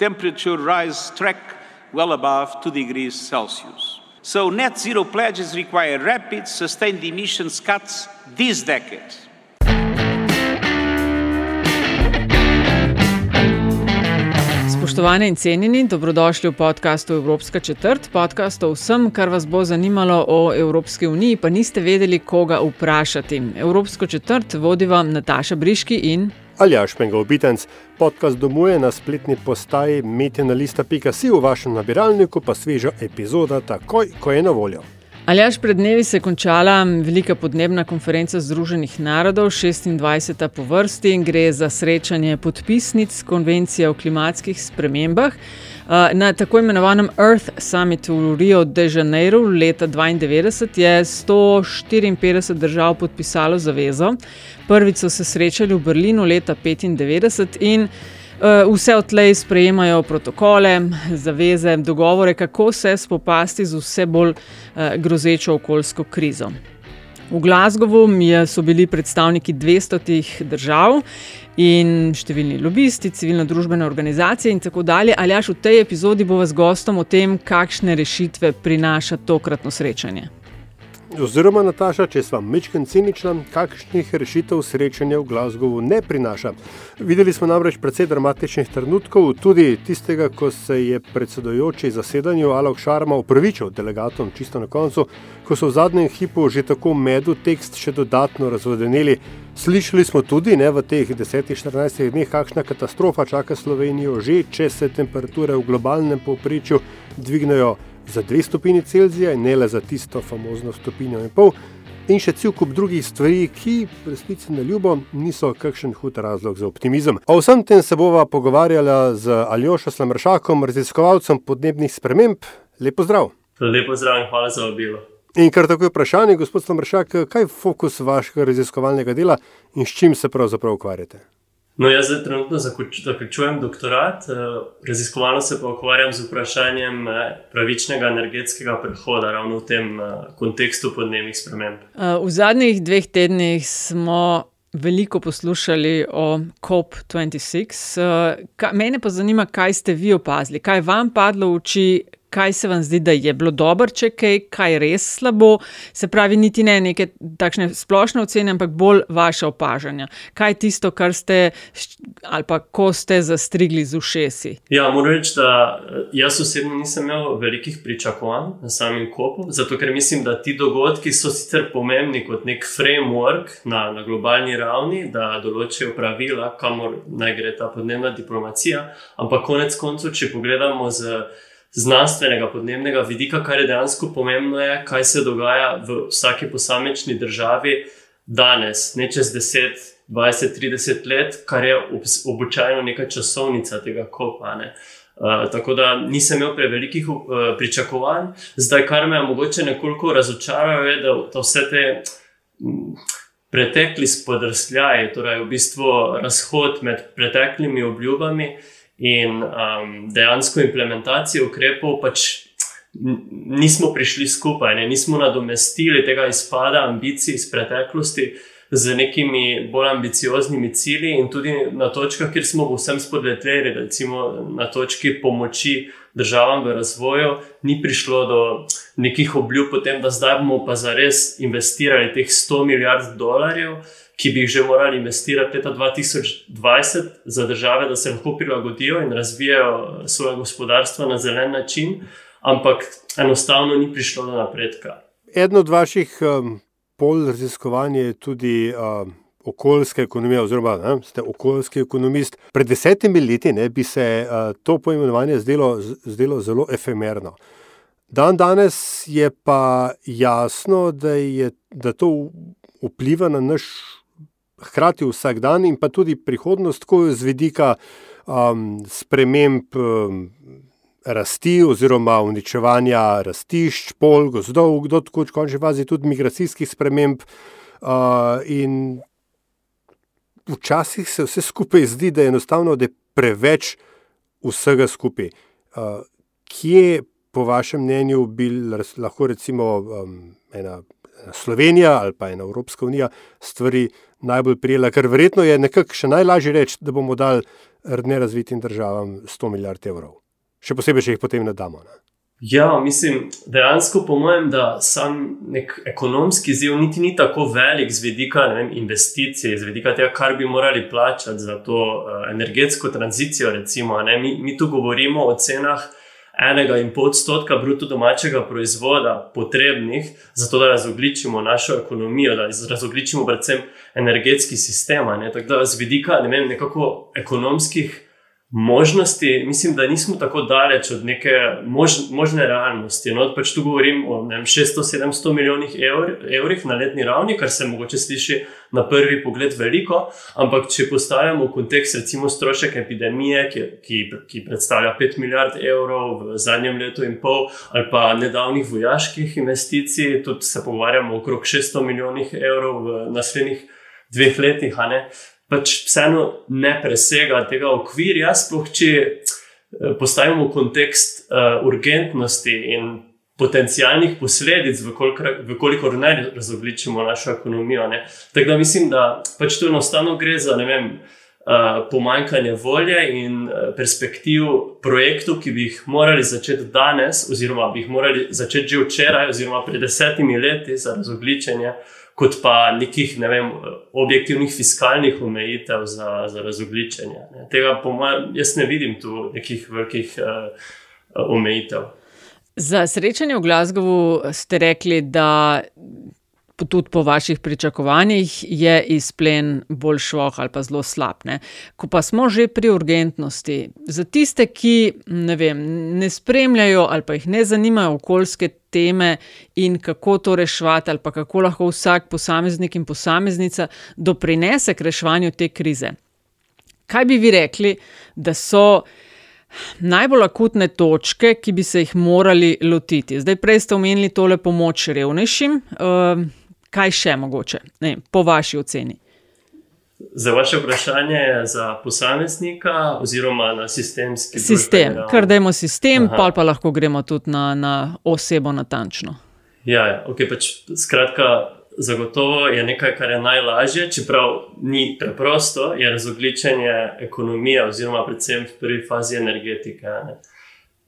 temperature rise track well above 2 degrees Celsius. So, net zero pledges require rapid, sustained emissions cuts this decade. Spoštovane in cenjeni, dobrodošli v podkastu Evropska četrt, podcast o vsem, kar vas bo zanimalo o Evropski uniji, pa niste vedeli, koga vprašati. Evropsko četrt vodi vam Nataša Briški in Aljaš Pengovitenc. Podcast domuje na spletni postaji metina.si v vašem nabiralniku, pa sveža epizoda takoj, ko je na voljo. Aljaš, pred dnevi se je končala velika podnebna konferenca Združenih narodov, 26. po vrsti in gre za srečanje podpisnic konvencije o klimatskih spremembah. Na tako imenovanem Earth Summitu v Rio de Janeiro leta 1992 je 154 držav podpisalo zavezo. Prvič so se srečali v Berlinu leta 1995 in vse odtlej sprejemajo protokole, zaveze, dogovore, kako se spopasti z vse bolj grozečo okoljsko krizo. V Glasgowu so bili predstavniki 200 držav in številni lobisti, civilno-družbene organizacije in tako dalje. Ali až v tej epizodi bo vas gostom o tem, kakšne rešitve prinaša tokratno srečanje? Oziroma, Nataša, če sem mečken cinična, kakšnih rešitev srečanja v Glasgowu ne prinaša. Videli smo namreč precej dramatičnih trenutkov, tudi tistega, ko se je predsedojoči zasedanju Alok Šarma upravičil delegatom čisto na koncu, ko so v zadnjem hipu že tako medu tekst še dodatno razvodenili. Slišali smo tudi ne, v teh 10-14 dneh, kakšna katastrofa čaka Slovenijo, že če se temperature v globalnem povprečju dvignejo za 2 stopinji Celzija in ne le za tisto famozno stopinjo in pol, in še cel kup drugih stvari, ki resnici na ljubo niso kakšen hud razlog za optimizem. O vsem tem se bova pogovarjala z Aljošo Slamršakom, raziskovalcem podnebnih sprememb. Lepo zdrav! Lepo zdrav in hvala za obilo. In kar tako je vprašanje, gospod Slamršak, kaj je fokus vašega raziskovalnega dela in s čim se pravzaprav ukvarjate? No, jaz zdaj trenutno zaključujem doktorat, raziskovalno se pa ukvarjam z vprašanjem pravičnega energetskega prehoda, ravno v tem kontekstu podnebnih sprememb. V zadnjih dveh tednih smo veliko poslušali o COP26. Mene pa zanima, kaj ste vi opazili, kaj vam padlo v oči. Kaj se vam zdi, da je bilo dobro, če kaj, kaj res slabo, se pravi, niti ne neke takšne splošne ocene, ampak bolj vaše opažanja. Kaj je tisto, kar ste, ali pa ko ste zastrigli z ušesi? Ja, moram reči, da jaz osebno nisem imel velikih pričakovanj na samem kopu, zato ker mislim, da ti dogodki so sicer pomembni kot nek framework na, na globalni ravni, da določijo pravila, kamor naj gre ta podnebna diplomacija, ampak konec koncev, če pogledamo z znanstvenega podnebnega vidika, kar je dejansko pomembno, je, kaj se dogaja v vsaki posamečni državi danes, ne čez 10, 20, 30 let, kar je običajno neka časovnica tega kopanja. Uh, tako da nisem imel prevelikih uh, pričakovanj. Zdaj, kar me je mogoče nekoliko razočaralo, je, da, da vse te m, pretekli spodrsljaji, torej v bistvu razhod med preteklimi obljubami, In um, dejansko implementacijo ukrepov pač nismo prišli skupaj, ne? nismo nadomestili tega izpada ambicij iz preteklosti z nekimi bolj ambicioznimi cilji, in tudi na točkah, kjer smo vsem spodleteli, recimo na točki pomoči državam v razvoju, ni prišlo do nekih obljub o tem, da zdaj bomo pa zares investirali teh 100 milijard dolarjev ki bi jih že morali investirati leta 2020 za države, da se lahko prilagodijo in razvijajo svoje gospodarstvo na zelen način, ampak enostavno ni prišlo do napredka. Eno od vaših um, pol raziskovanj je tudi. Um, Okoljska ekonomija, oziroma ne, ste okoljski ekonomist. Pred desetimi leti ne, bi se uh, to poimenovanje zdelo, zdelo zelo efemerno. Dan danes je pa jasno, da, je, da to vpliva na naš hkrati vsak dan in pa tudi prihodnost, tako z vidika um, sprememb um, rasti oziroma uničevanja rastišč, pol, gozdov, kdo tako v končni fazi tudi migracijskih sprememb. Uh, in včasih se vse skupaj zdi, da je enostavno, da je preveč vsega skupaj. Uh, kje, po vašem mnenju, bi lahko recimo um, ena Slovenija ali pa ena Evropska unija stvari najbolj prijela, ker verjetno je nekako še najlažje reči, da bomo dali nerazvitim državam 100 milijard evrov. Še posebej, če jih potem ne damo. Ne? Ja, mislim, dejansko po mojem, da sam nek ekonomski ziv niti ni tako velik z vidika vem, investicij, z vidika tega, kar bi morali plačati za to uh, energetsko tranzicijo. Recimo, mi, mi tu govorimo o cenah enega in pol odstotka bruto domačega proizvoda, potrebnih za to, da razogličimo našo ekonomijo, da razogličimo predvsem energetski sistem. Tako da z vidika ne vem, nekako ekonomskih možnosti, mislim, da nismo tako daleč od neke mož, možne realnosti. No, pač tu govorim o 600-700 milijonih evr, evrih na letni ravni, kar se mogoče sliši na prvi pogled veliko, ampak če postavimo v kontekst, recimo, strošek epidemije, ki, ki, ki predstavlja 5 milijard evrov v zadnjem letu in pol, ali pa nedavnih vojaških investicij, tudi se pogovarjamo okrog 600 milijonih evrov v naslednjih dveh letih pač vseeno ne presega tega okvirja, sploh če eh, postavimo kontekst uh, urgentnosti in potencijalnih posledic, vkolikor ne razogličimo našo ekonomijo. Ne. Tako da mislim, da pač to enostavno gre za vem, uh, pomanjkanje volje in perspektiv projektov, ki bi jih morali začeti danes, oziroma bi jih morali začeti že včeraj, oziroma pred desetimi leti za razogličenje. Uh, kot pa nekih ne vem, objektivnih fiskalnih omejitev za, za razogličenje. Ne. Tega, po mojem, jaz ne vidim tu nekih velikih uh, omejitev. Za srečanje v Glasgowu ste rekli, da tudi po vaših pričakovanjih je izplen bolj šloh ali pa zelo slab. Ne? Ko pa smo že pri urgentnosti, za tiste, ki ne, vem, ne spremljajo ali pa jih ne zanimajo okoljske teme in kako to reševati, ali pa kako lahko vsak posameznik in posameznica doprinese k reševanju te krize. Kaj bi vi rekli, da so najbolj akutne točke, ki bi se jih morali lotiti? Zdaj, prej ste omenili tole pomoč revnejšim. Uh, kaj še mogoče, ne, po vaši oceni? Za vaše vprašanje je za posameznika, oziroma na sistemski sistem. Kar dajmo sistem, pa pa lahko gremo tudi na, na osebo natančno. Ja, ja ok, pač skratka, zagotovo je nekaj, kar je najlažje, čeprav ni preprosto, je razogličenje ekonomije, oziroma predvsem v prvi fazi energetike. Ne.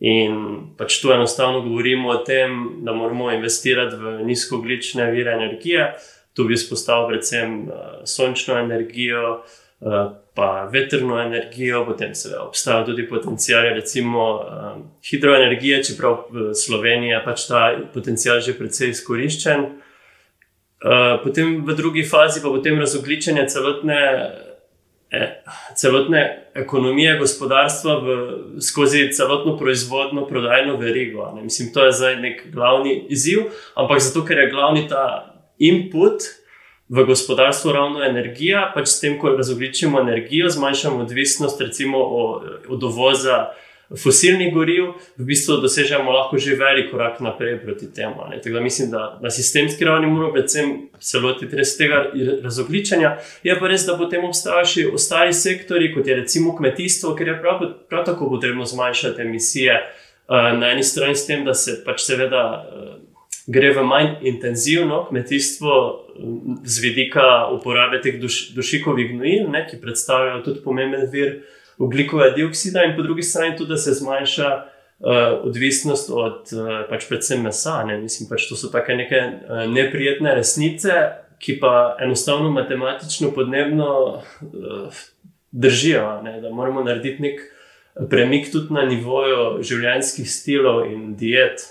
In pač tu enostavno govorimo o tem, da moramo investirati v nizkooglične vire energije. Tu bi izpostavil predvsem uh, sončno energijo, uh, pa vetrno energijo, potem se obstajajo tudi potencijali, recimo uh, hidroenergije, čeprav je pač ta potencijal že precej izkoriščen. Potem v drugi fazi pa potem razogličenje celotne. E, celotne ekonomije, gospodarstva v, skozi celotno proizvodno, prodajno verigo. Ne. Mislim, to je zdaj nek glavni izziv, ampak zato, ker je glavni ta input v gospodarstvo ravno energija, pač s tem, ko razogličimo energijo, zmanjšamo odvisnost recimo od uvoza fosilnih goriv, v bistvu dosežemo lahko že velik korak naprej proti temu. Tako da mislim, da na sistemski ravni moramo predvsem se lotiti res tega razogličenja. Je pa res, da potem obstajajo še ostali sektori, kot je recimo kmetijstvo, ker je prav, prav tako potrebno zmanjšati emisije. Uh, na eni strani s tem, da se pač seveda uh, gre v manj intenzivno kmetijstvo z vidika uporabe teh duš, dušikovih gnojil, ne, ki predstavljajo tudi pomemben vir ugljikova dioksida, in po drugi strani tudi, da se zmanjša uh, odvisnost od uh, pač predvsem mesa. Ne? Mislim, pač to so tako neke uh, neprijetne resnice, ki pa enostavno matematično, podnebno uh, držijo. Ne? Da moramo narediti nek premik tudi na nivoju življenjskih stilov in diet.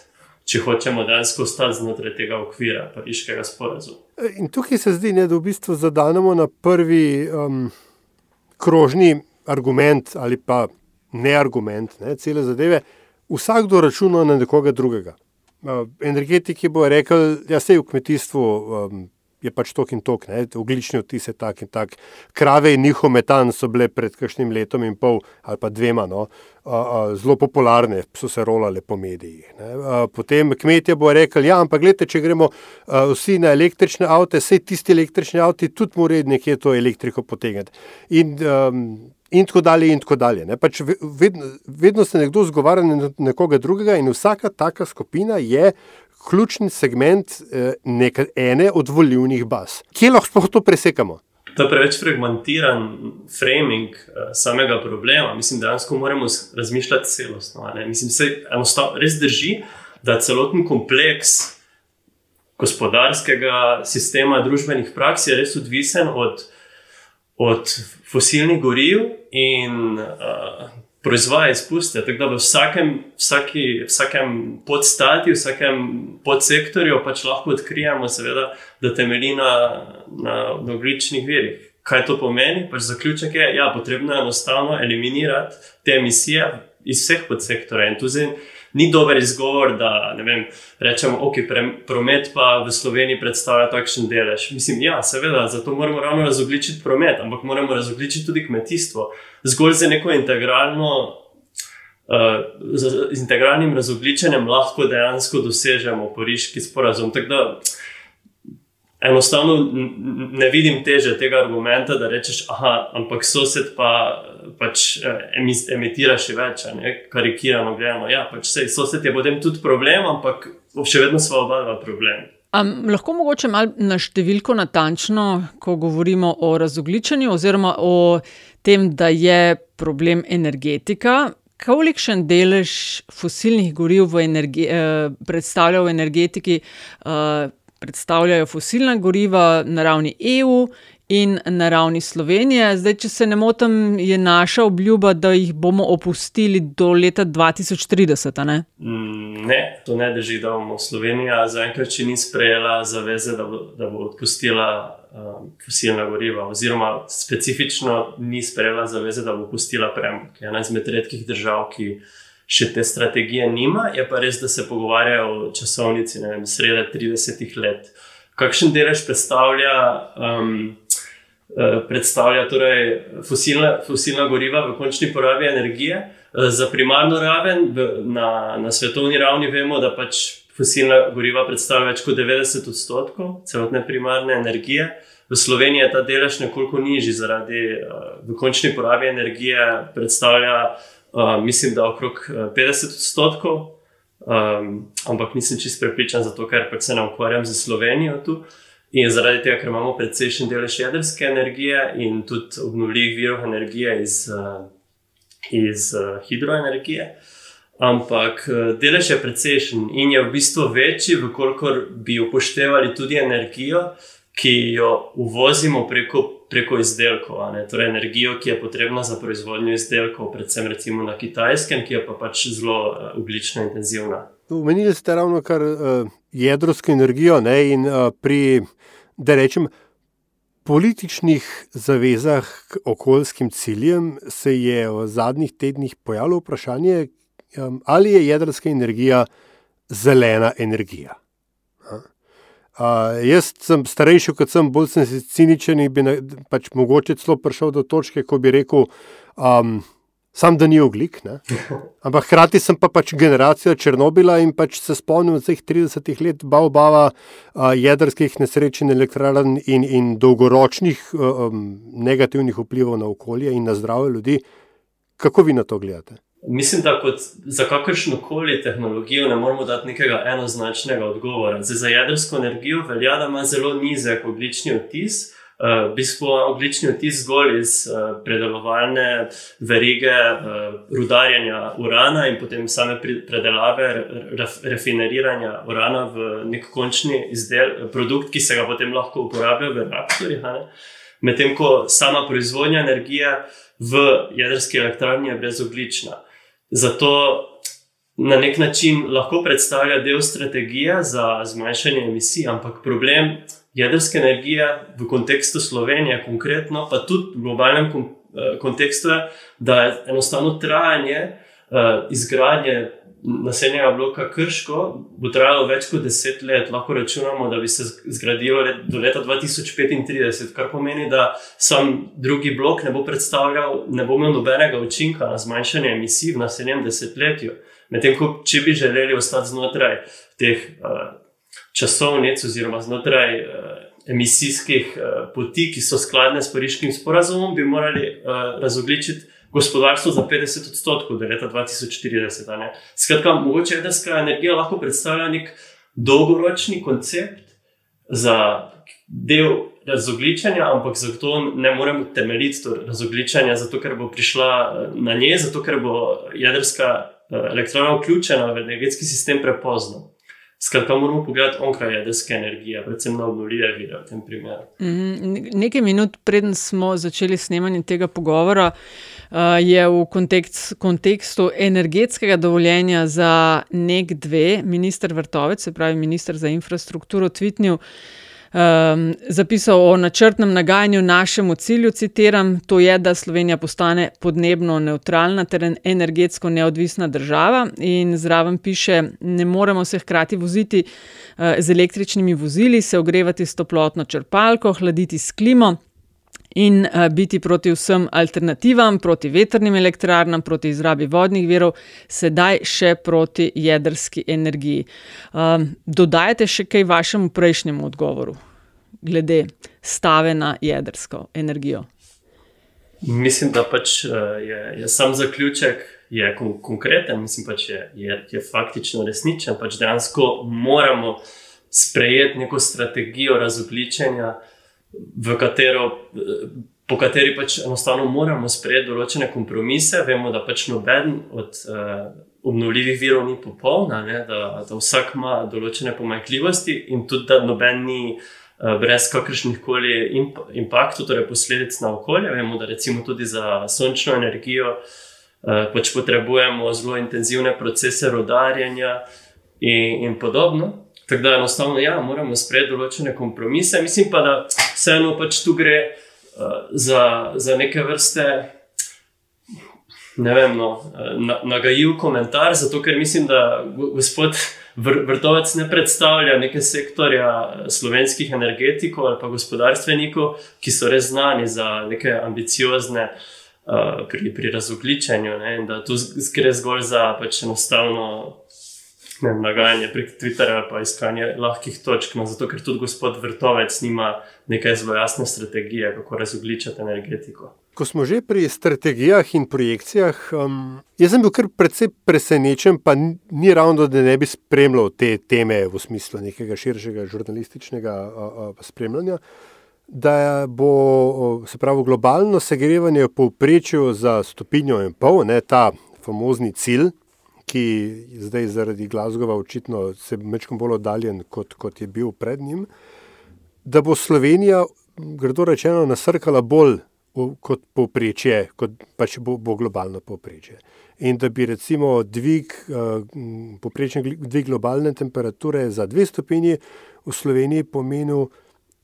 Če hočemo dejansko ostati znotraj tega okvira, pariškega sporazuma. In tukaj se zdi, ne, da v bistvu zadanemo na prvi um, krožni argument ali pa ne argument, ne, cele zadeve, vsakdo računa na nekoga drugega. Uh, energetiki bo rekel, da ja, se v kmetijstvu um, je pač tok in tok, ne? oglični odtis je tak in tak. Krave in njihov metan so bile pred kakšnim letom in pol ali pa dvema, no? a, a, zelo popularne, so se rolale po medijih. A, potem kmetje bo rekli, ja, ampak gledajte, če gremo a, vsi na električne avte, vse tisti električni avti tudi morajo nekje to elektriko potegniti. In, um, In tako dalje, in tako dalje. Pač vedno, vedno se nekdo zgovarja na nekoga drugega, in vsaka taka skupina je ključni segment eh, ene od volivnih baz. Kje lahko to presekamo? To je preveč fragmentiran framing uh, samega problema. Mislim, da dejansko moramo razmišljati celostno. Mislim, da res drži, da celoten kompleks gospodarskega sistema, družbenih praks je res odvisen od, od fosilnih goriv in uh, proizvaja izpuste. Tako da v vsakem, vsaki, vsakem podstati, vsakem podsektorju pač lahko odkrijemo, seveda, da temelji na, na, na ogličnih virih. Kaj to pomeni? Pač zaključek je, da ja, je potrebno enostavno eliminirati te emisije iz vseh podsektorjev. Ni dober izgovor, da vem, rečemo, da okay, promet pa v Sloveniji predstavlja takšen delež. Mislim, ja, seveda, zato moramo ravno razogličiti promet, ampak moramo razogličiti tudi kmetijstvo zgolj za neko integralno. Uh, z integralnim razogličenjem lahko dejansko dosežemo pariški sporazum. Tako da enostavno ne vidim teže tega argumenta, da rečeš, aha, ampak sosed pa, pač eh, emitira še več, ne? karikirano gledano. Ja, pač sej, sosed je potem tudi problem, ampak še vedno smo oba dva problem. Um, lahko mogoče malo na številko natančno, ko govorimo o razogličenju oziroma o tem, da je problem energetika. Kolikšen delež fosilnih goriv v energi, eh, predstavlja v energetiki, eh, predstavljajo fosilna goriva na ravni EU in na ravni Slovenije? Zdaj, če se ne motim, je naša obljuba, da jih bomo opustili do leta 2030. Ne, mm, ne to ne drži, da bomo Slovenija zaenkrat še ni sprejela zaveze, da bo, da bo odpustila um, fosilna goriva, oziroma specifično ni sprejela zaveze, da bo pustila premog. Ena izmed redkih držav, ki še te strategije nima, je pa res, da se pogovarjajo o časovnici, ne vem, sredi 30 let. Kakšen delež predstavlja? Um, Predstavlja torej fosilna, fosilna goriva v končni porabi energije. Za primarno raven na, na svetovni ravni vemo, da pač fosilna goriva predstavlja več kot 90 odstotkov celotne primarne energije. V Sloveniji je ta delež nekoliko nižji, zaradi uh, v končni porabi energije predstavlja, uh, mislim, da okrog 50 eh, odstotkov, um, ampak nisem čest prepričan, zato ker pač se ne ukvarjam z Slovenijo tu. In zaradi tega, ker imamo precejšen delež jedrske energije in tudi obnovljivih virov energije iz, uh, iz hidroenergije. Ampak eh, delež je precejšen in je v bistvu večji, vkolikor bi upoštevali tudi energijo, ki jo uvozimo preko, preko izdelkov. Torej, energijo, ki je potrebna za proizvodnjo izdelkov, predvsem recimo na kitajskem, ki je pa pač zelo uh, oglično intenzivna. Umenili ste ravno kar uh, jedrsko energijo ne, in uh, pri, da rečem. Političnih zavezah k okoljskim ciljem se je v zadnjih tednih pojavilo vprašanje, um, ali je jedrska energija zelena energija. Uh, jaz sem starejši, kot sem, bolj sem ciničen in bi na, pač mogoče celo prišel do točke, ko bi rekel, um, sam da ni oglik. Ne? Ampak hkrati sem pa pač generacija Černobila in pač se spomnim vseh 30 let bavbava uh, jedrskih nesreč in elektrarn in, in dolgoročnih um, negativnih vplivov na okolje in na zdravje ljudi. Kako vi na to gledate? Mislim, da za kakršno koli tehnologijo ne moramo dati nekega enoznačnega odgovora. Zdaj, za jedrsko energijo velja, da ima zelo nizek oglični odtis. Uh, v bistvu oglični odtis zgolj iz uh, predelovalne verige uh, rudarjenja urana in potem same predelave, ref, refineriranja urana v nek končni izdel, produkt, ki se ga potem lahko uporablja v reaktorjih. Medtem ko sama proizvodnja energije v jedrski elektrarni je brezoglična. Zato na nek način lahko predstavlja del strategije za zmanjšanje emisij, ampak problem jedrske energije v kontekstu Slovenije, konkretno, pa tudi v globalnem eh, kontekstu, je, da je enostavno trajanje uh, izgradnje naslednjega bloka Krško bo trajalo več kot deset let, lahko računamo, da bi se zgradilo let, do leta 2035, kar pomeni, da sam drugi blok ne bo predstavljal, ne bo imel nobenega učinka na zmanjšanje emisij v naslednjem desetletju. Medtem ko če bi želeli ostati znotraj teh uh, časovnic oziroma znotraj uh, emisijskih uh, poti, ki so skladne s pariškim sporazumom, bi morali uh, razogličiti gospodarstvo za 50 odstotkov do leta 2040. Skratka, mogoče jedrska energija lahko predstavlja nek dolgoročni koncept za del razogličenja, ampak zato ne moremo temeljiti to razogličenje, zato ker bo prišla eh, na nje, zato ker bo jedrska eh, elektrarna vključena v energetski sistem prepozno. Skratka, moramo pogledati onkraj jedrske energije, predvsem na obnovljive vire v tem primeru. Mm -hmm. Nekaj minut preden smo začeli snemanje tega pogovora, uh, Eh, je v kontekst, kontekstu energetskega dovoljenja za nek dve, ministr Vrtovec, se pravi ministr za infrastrukturo, tvitnil. Um, zapisal o načrtnem nagajanju našemu cilju, citiram, to je, da Slovenija postane podnebno neutralna ter energetsko neodvisna država. In zraven piše, ne moremo se hkrati voziti uh, z električnimi vozili, se ogrevati s toplotno črpalko, hladiti s klimo in uh, biti proti vsem alternativam, proti vetrnim elektrarnam, proti izrabi vodnih virov, sedaj še proti jedrski energiji. Um, dodajate še kaj vašemu prejšnjemu odgovoru glede stave na jedrsko energijo? Mislim, da pač je, je sam zaključek je kon konkreten, mislim pač je, je, je faktično resničen. Pač dejansko moramo sprejeti neko strategijo razogličenja v katero, po kateri pač enostavno moramo sprejeti določene kompromise. Vemo, da pač noben od uh, obnovljivih virov ni popolna, ne, da, da vsak ima določene pomanjkljivosti in tudi da noben ni. Eh, brez kakršnih koli imp impaktov, torej posledic na okolje. Vemo, da recimo tudi za sončno energijo eh, pač potrebujemo zelo intenzivne procese rodarjenja in, in podobno. Tako da enostavno, ja, moramo sprejeti določene kompromise. Mislim pa, da vseeno pač tu gre uh, za, za neke vrste. Ne vem, no, eh, nagajiv komentar, zato ker mislim, da gospod Vrtovec ne predstavlja neke sektorja eh, slovenskih energetikov ali pa gospodarstvenikov, ki so res znani za neke ambiciozne uh, pri, pri razogličenju. Ne, da tu gre zgolj za pač enostavno nagajanje prek Twitterja ali iskanje lahkih točk, no, zato ker tudi gospod Vrtovec nima neke zelo jasne strategije, kako razogličati energetiko. Ko smo že pri strategijah in projekcijah, um, jaz sem bil kar precej presenečen, pa ni ravno, da ne bi spremljal te teme v smislu nekega širšega žurnalističnega uh, uh, spremljanja. Da bo se pravi globalno segrevanje v povprečju za stopinjo in pol, ne ta famozni cilj, ki zdaj zaradi Glasgowa očitno se mečkom bolj oddaljen, kot, kot je bil pred njim, da bo Slovenija, grdo rečeno, nasrkala bolj kot povprečje, kot pač bo, bo globalno povprečje. In da bi recimo dvig, uh, dvig globalne temperature za dve stopinji v Sloveniji pomenil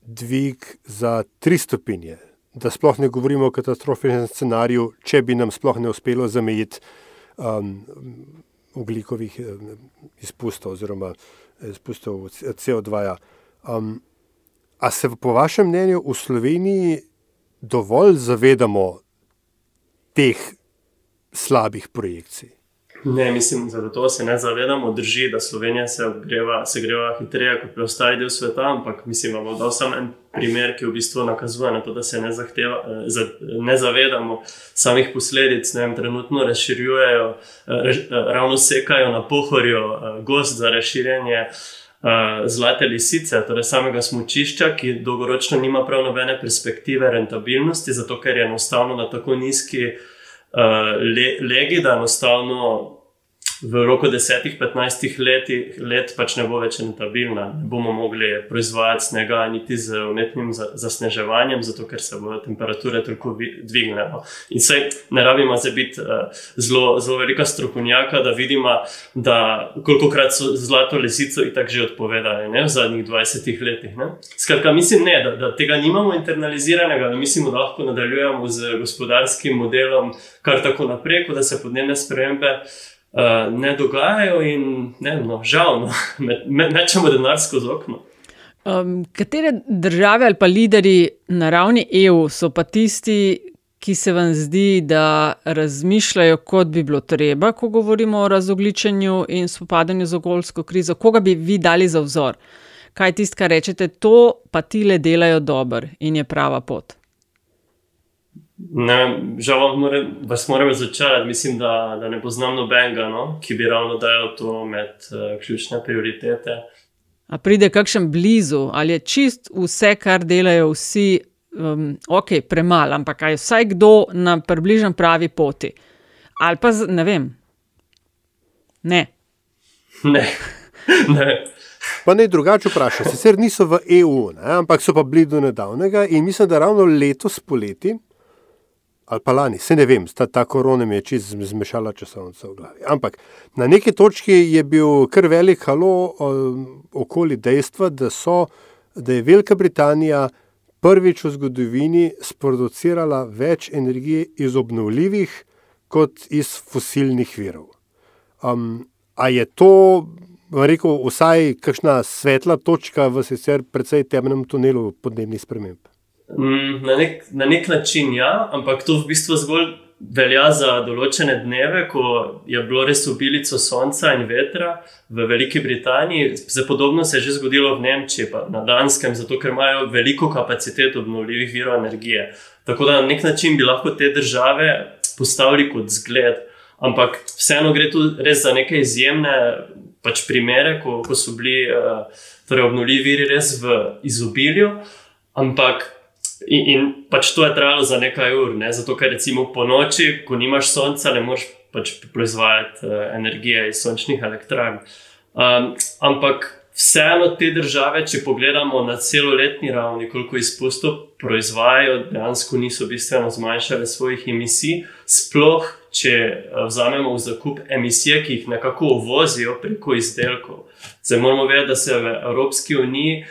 dvig za tri stopinje. Da sploh ne govorimo o katastrofičnem scenariju, če bi nam sploh ne uspelo zamejiti um, oglikovih eh, izpustov oziroma eh, izpustov CO2. -ja. Um, a se po vašem mnenju v Sloveniji dovolj zavedamo teh slabih projekcij? Ne, mislim, da to se ne zavedamo. Drži, da Slovenija se greva, se greva hitreje kot preostali del sveta, ampak mislim, da bo dal samo en primer, ki v bistvu nakazuje na to, da se ne, zahteva, eh, ne zavedamo samih posledic. Vem, trenutno razširjujejo, eh, ravno sekajo na pohorju eh, gost za razširjanje. Zlate lisice, torej samega smočišča, ki dolgoročno nima prav nobene perspektive rentabilnosti, zato ker je enostavno na tako nizki uh, le, legi, da enostavno v roku 10-15 let pač ne bo več rentabilna. Ne bomo mogli proizvajati snega niti z umetnim zasneževanjem, zato ker se bodo temperature toliko dvignile. In se ne rabimo zdaj biti uh, zelo, zelo velika strokovnjaka, da vidimo, da koliko krat so zlato lesico in tako že odpovedali ne, v zadnjih 20 letih. Ne. Skratka, mislim, ne, da, da tega nimamo internaliziranega, da mislimo, da lahko nadaljujemo z gospodarskim modelom kar tako naprej, da se podnebne spremembe uh, ne dogajajo, in ne, no, žal, no, mečemo denar skozi okno. Um, katere države ali pa lideri na ravni EU so pa tisti, ki se vam zdi, da razmišljajo, kot bi bilo treba, ko govorimo o razogličenju in spopadanju z okoljsko krizo? Koga bi vi dali za vzor? Kaj tisto, kar rečete, to pa ti le delajo dobro in je prava pot? Ne, žal vam more, vas moram začarati. Mislim, da, da ne poznam nobenega, no, ki bi ravno dajal to med uh, ključne prioritete. A pride kakšen blizu, ali je čist vse, kar delajo vsi, um, ok, premalo, ampak je vsaj kdo na približno pravi poti. Ali pa ne vem. Ne. Ne. ne. Pa ne drugače vprašaj. Sicer niso v EU, ne, ampak so pa bili do nedavnega in mislim, da ravno letos poleti ali pa lani, se ne vem, ta, ta korona mi je čez zmešala časovnico v glavi. Ampak na neki točki je bil kar velik halo okoli dejstva, da, so, da je Velika Britanija prvič v zgodovini sproducirala več energije iz obnovljivih kot iz fosilnih virov. Um, a je to, rekel, vsaj kakšna svetla točka v sicer precej temnem tunelu podnebnih sprememb? Mm, na nek, na nek način ja, ampak to v bistvu zgolj velja za določene dneve, ko je bilo res obilico sonca in vetra v Veliki Britaniji. Zdaj, podobno se je že zgodilo v Nemčiji, pa na Danskem, zato ker imajo veliko kapacitet obnovljivih virov energije. Tako da na nek način bi lahko te države postavili kot zgled. Ampak vseeno gre tu res za neke izjemne pač primere, ko, ko so bili uh, torej obnovljivi viri res v izobilju. Ampak In, in pač to je trajalo za nekaj ur, ne? zato ker recimo po noči, ko nimaš sonca, ne moreš pač proizvajati uh, energije iz sončnih elektrarn. Um, ampak vseeno te države, če pogledamo na celoletni ravni, koliko izpustov proizvajajo, dejansko niso bistveno zmanjšale svojih emisij. Sploh, če uh, vzamemo v zakup emisije, ki jih nekako uvozijo preko izdelkov. Zdaj moramo vedeti, da se v Evropski uniji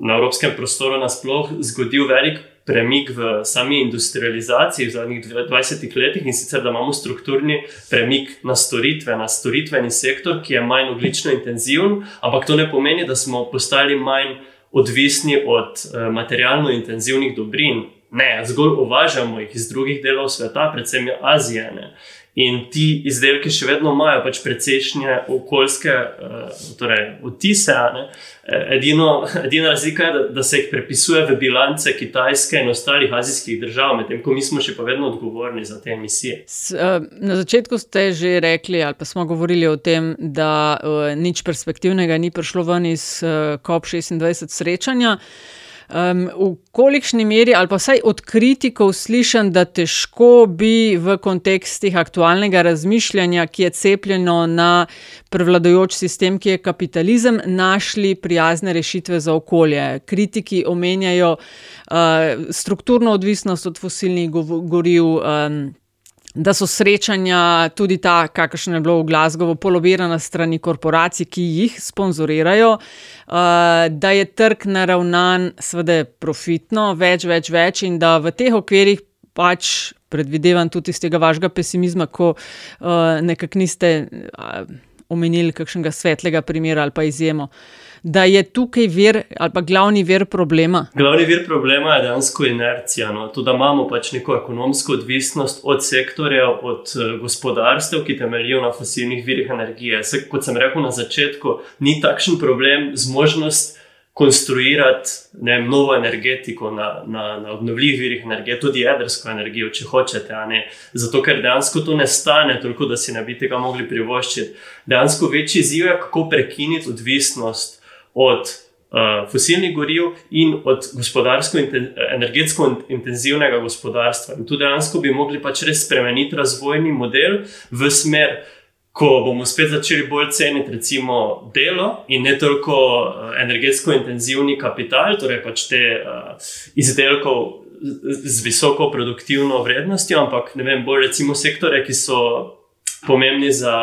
na evropskem prostoru nasplošno zgodil velik premik v sami industrializaciji v zadnjih 20 letih in sicer, da imamo strukturni premik na storitve, na storitveni sektor, ki je manj oglično intenziven, ampak to ne pomeni, da smo postali manj odvisni od uh, materialno intenzivnih dobrin. Ne, zgolj uvažamo jih iz drugih delov sveta, predvsem Azije. Ne. In ti izdelki še vedno imajo pač precejšnje okoljske uh, torej, odtise. E, edino, edina razlika je, da, da se jih prepisuje v bilance Kitajske in ostalih azijskih držav, medtem ko mi smo še pa vedno odgovorni za te emisije. S, uh, na začetku ste že rekli, ali pa smo govorili o tem, da uh, nič perspektivnega ni prišlo ven iz uh, COP26 srečanja. Uh, Um, v kolikšni meri, ali pa vsaj od kritikov, slišim, da težko bi v kontekstih aktualnega razmišljanja, ki je cepljeno na prevladojoč sistem, ki je kapitalizem, našli prijazne rešitve za okolje. Kritiki omenjajo uh, strukturno odvisnost od fosilnih goriv. Um, da so srečanja tudi ta, kakršno je bilo v Glasgowu, polobirana strani korporacij, ki jih sponzorirajo, uh, da je trg naravnan, seveda, profitno, več, več, več, in da v teh okvirih pač predvidevam tudi iz tega vašega pesimizma, ko uh, nekako niste uh, omenili kakšnega svetlega primera ali pa izjemo. Uh, da je tukaj vir ali pa glavni vir problema? Glavni vir problema je dejansko inercija. No? To, da imamo pač neko ekonomsko odvisnost od sektorjev, od uh, gospodarstev, ki temeljijo na fosilnih virih energije. Se, kot sem rekel na začetku, ni takšen problem zmožnost. Konstruirati ne, novo energetiko na, na, na obnovljivih virih energije, tudi jedrsko energijo, če hočete. Zato, ker dejansko to ne stane toliko, da si ne bi tega mogli privoščiti. Dejansko večji izziv je, kako prekiniti odvisnost od uh, fosilnih goriv in od gospodarsko in energetsko intenzivnega gospodarstva. In tu dejansko bi mogli pač res spremeniti razvojni model v smer, ko bomo spet začeli bolj ceniti recimo delo in ne toliko uh, energetsko intenzivni kapital, torej pač te uh, izdelkov. Z visoko produktivno vrednostjo, ampak ne vem, bolj recimo sektore, ki so pomembni za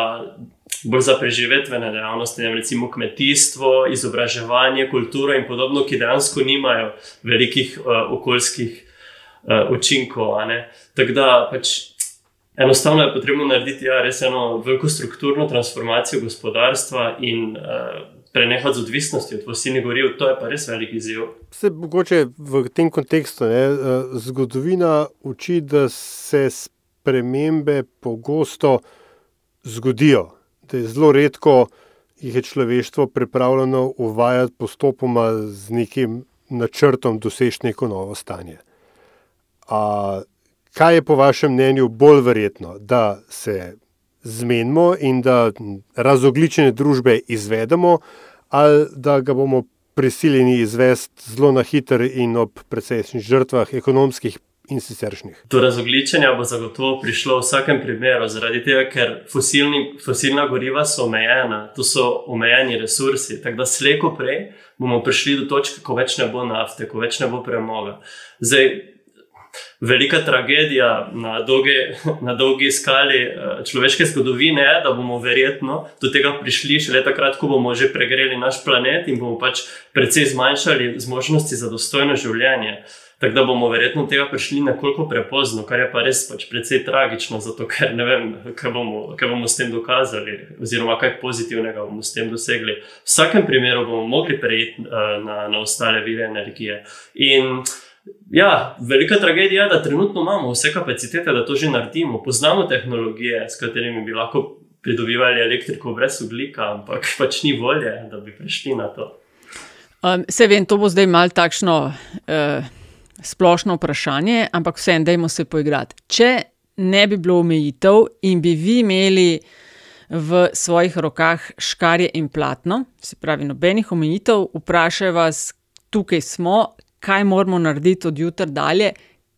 bolj za preživetvene dejavnosti, recimo kmetijstvo, izobraževanje, kulturo in podobno, ki dejansko nimajo velikih uh, okoljskih uh, učinkov. Tako da pač enostavno je potrebno narediti ja, res eno veliko strukturno transformacijo gospodarstva in uh, prenehati z odvisnostjo od fosilnih goriv. To je pa res velik izziv. Se mogoče v tem kontekstu ne, zgodovina uči, da se spremembe pogosto zgodijo, je zelo redko. Jih je človeštvo pripravljeno uvajati postopoma z nekim načrtom, doseči neko novo stanje. A, kaj je po vašem mnenju bolj verjetno, da se zmenimo in da razogličene družbe izvedemo, ali da ga bomo prisiljeni izvesti zelo na hiter in ob precejšnjih žrtvah, ekonomskih in siceršnjih? Do razogličenja bo zagotovo prišlo v vsakem primeru, zaradi tega, ker fosilni, fosilna goriva so omejena, to so omejeni resursi. Tako da slejko prej bomo prišli do točke, ko več ne bo nafte, ko več ne bo premoga. Zdaj, velika tragedija na dolgi, na dolgi skali eh, človeške zgodovine je, da bomo verjetno do tega prišli šele takrat, ko bomo že pregreli naš planet in bomo pač precej zmanjšali zmožnosti za dostojno življenje. Tako da bomo verjetno tega prišli nekoliko prepozno, kar je pa res pač precej tragično, zato ker ne vem, kaj bomo, kaj bomo s tem dokazali, oziroma kaj pozitivnega bomo s tem dosegli. V vsakem primeru bomo mogli prejeti uh, na, na ostale vire energije. In Ja, velika tragedija je, da trenutno imamo vse kapacitete, da to že naredimo. Poznamo tehnologije, s katerimi bi lahko pridobivali elektriko brez oglika, ampak pač ni volje, da bi prišli na to. Um, se vem, to bo zdaj malo takšno uh, splošno vprašanje, ampak vseeno, dajmo se poigrati. Če ne bi bilo omejitev in bi vi imeli v svojih rokah škarje in platno, se pravi, nobenih omejitev, vprašaj vas, tukaj smo, kaj moramo narediti od jutra dalje.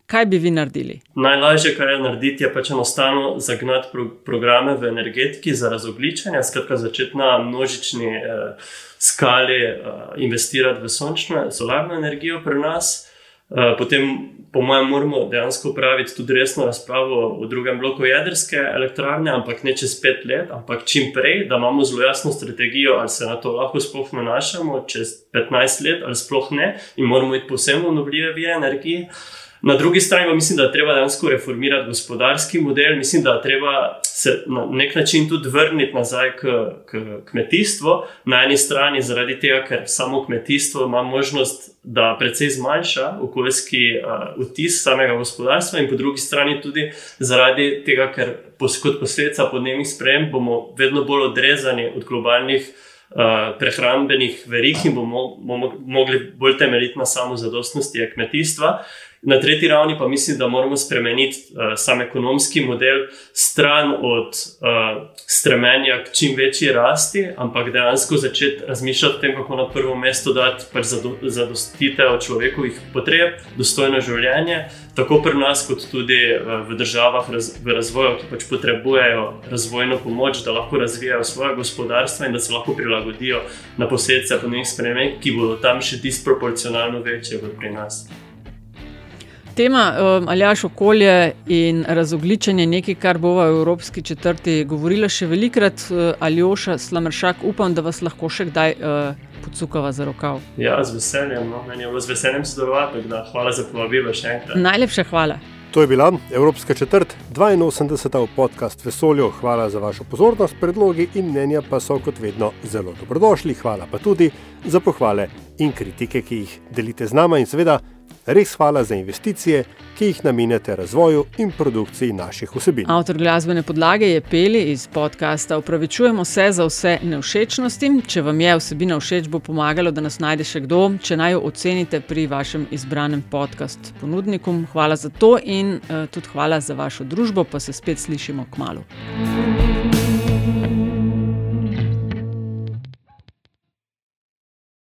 Kaj bi vi naredili? Najlažje, kar je narediti, je pač enostavno zagnati pro programe v energetiki za razogličenje, skratka, začeti na množični eh, skali eh, investirati v sončno, solarno energijo pri nas. Eh, potem, po mojem, moramo dejansko upraviti tudi resno razpravo o drugem bloku jedrske elektrarne, ampak ne čez pet let, ampak čim prej, da imamo zelo jasno strategijo, ali se na to lahko sploh nanašamo čez 15 let ali sploh ne, in moramo iti povsem v obnovljive vire energije. Na drugi strani pa mislim, da je treba dejansko reformirati gospodarski model, mislim, da je treba se na nek način tudi vrniti nazaj k, k kmetijstvu. Na eni strani zaradi tega, ker samo kmetijstvo ima možnost, da precej zmanjša okoljski uh, vtis samega gospodarstva, in po drugi strani tudi zaradi tega, ker kot posledica podnebnih sprememb bomo vedno bolj odrezani od globalnih. Uh, prehrambenih verig in bomo, bomo mogli bolj temeljiti na samozadostnosti kmetijstva. Na tretji ravni pa mislim, da moramo spremeniti uh, sam ekonomski model stran od uh, stremenja k čim večji rasti, ampak dejansko začeti razmišljati o tem, kako na prvo mesto dati pač zadostitev človekovih potreb, dostojno življenje, tako pri nas, kot tudi uh, v državah raz, v razvoju, ki pač potrebujejo razvojno pomoč, da lahko razvijajo svoje gospodarstva in da se lahko prilagodijo na posledice podnebnih sprememb, ki bodo tam še disproporcionalno večje kot pri nas. Tema um, Aljaš okolje in razogličenje je nekaj, kar bo v Evropski četrti govorila še velikrat. Uh, Aljoša Slamršak, upam, da vas lahko še kdaj uh, pocukava za rokav. Ja, z veseljem. No. Meni je bilo z veseljem sodelovati. Hvala za povabilo še enkrat. Najlepša hvala. To je bila Evropska četrt, 82. podcast Vesolju. Hvala za vašo pozornost, predlogi in mnenja pa so kot vedno zelo dobrodošli. Hvala pa tudi za pohvale in kritike, ki jih delite z nami in seveda res hvala za investicije, ki jih namenjate razvoju in produkciji naših vsebin. Avtor glasbene podlage je Peli iz podcasta. Upravičujemo se za vse nevšečnosti. Če vam je vsebina všeč, bo pomagalo, da nas najde še kdo, če naj jo ocenite pri vašem izbranem podcast ponudniku. Hvala za to in uh, tudi hvala za vašo družbo, pa se spet slišimo k malu.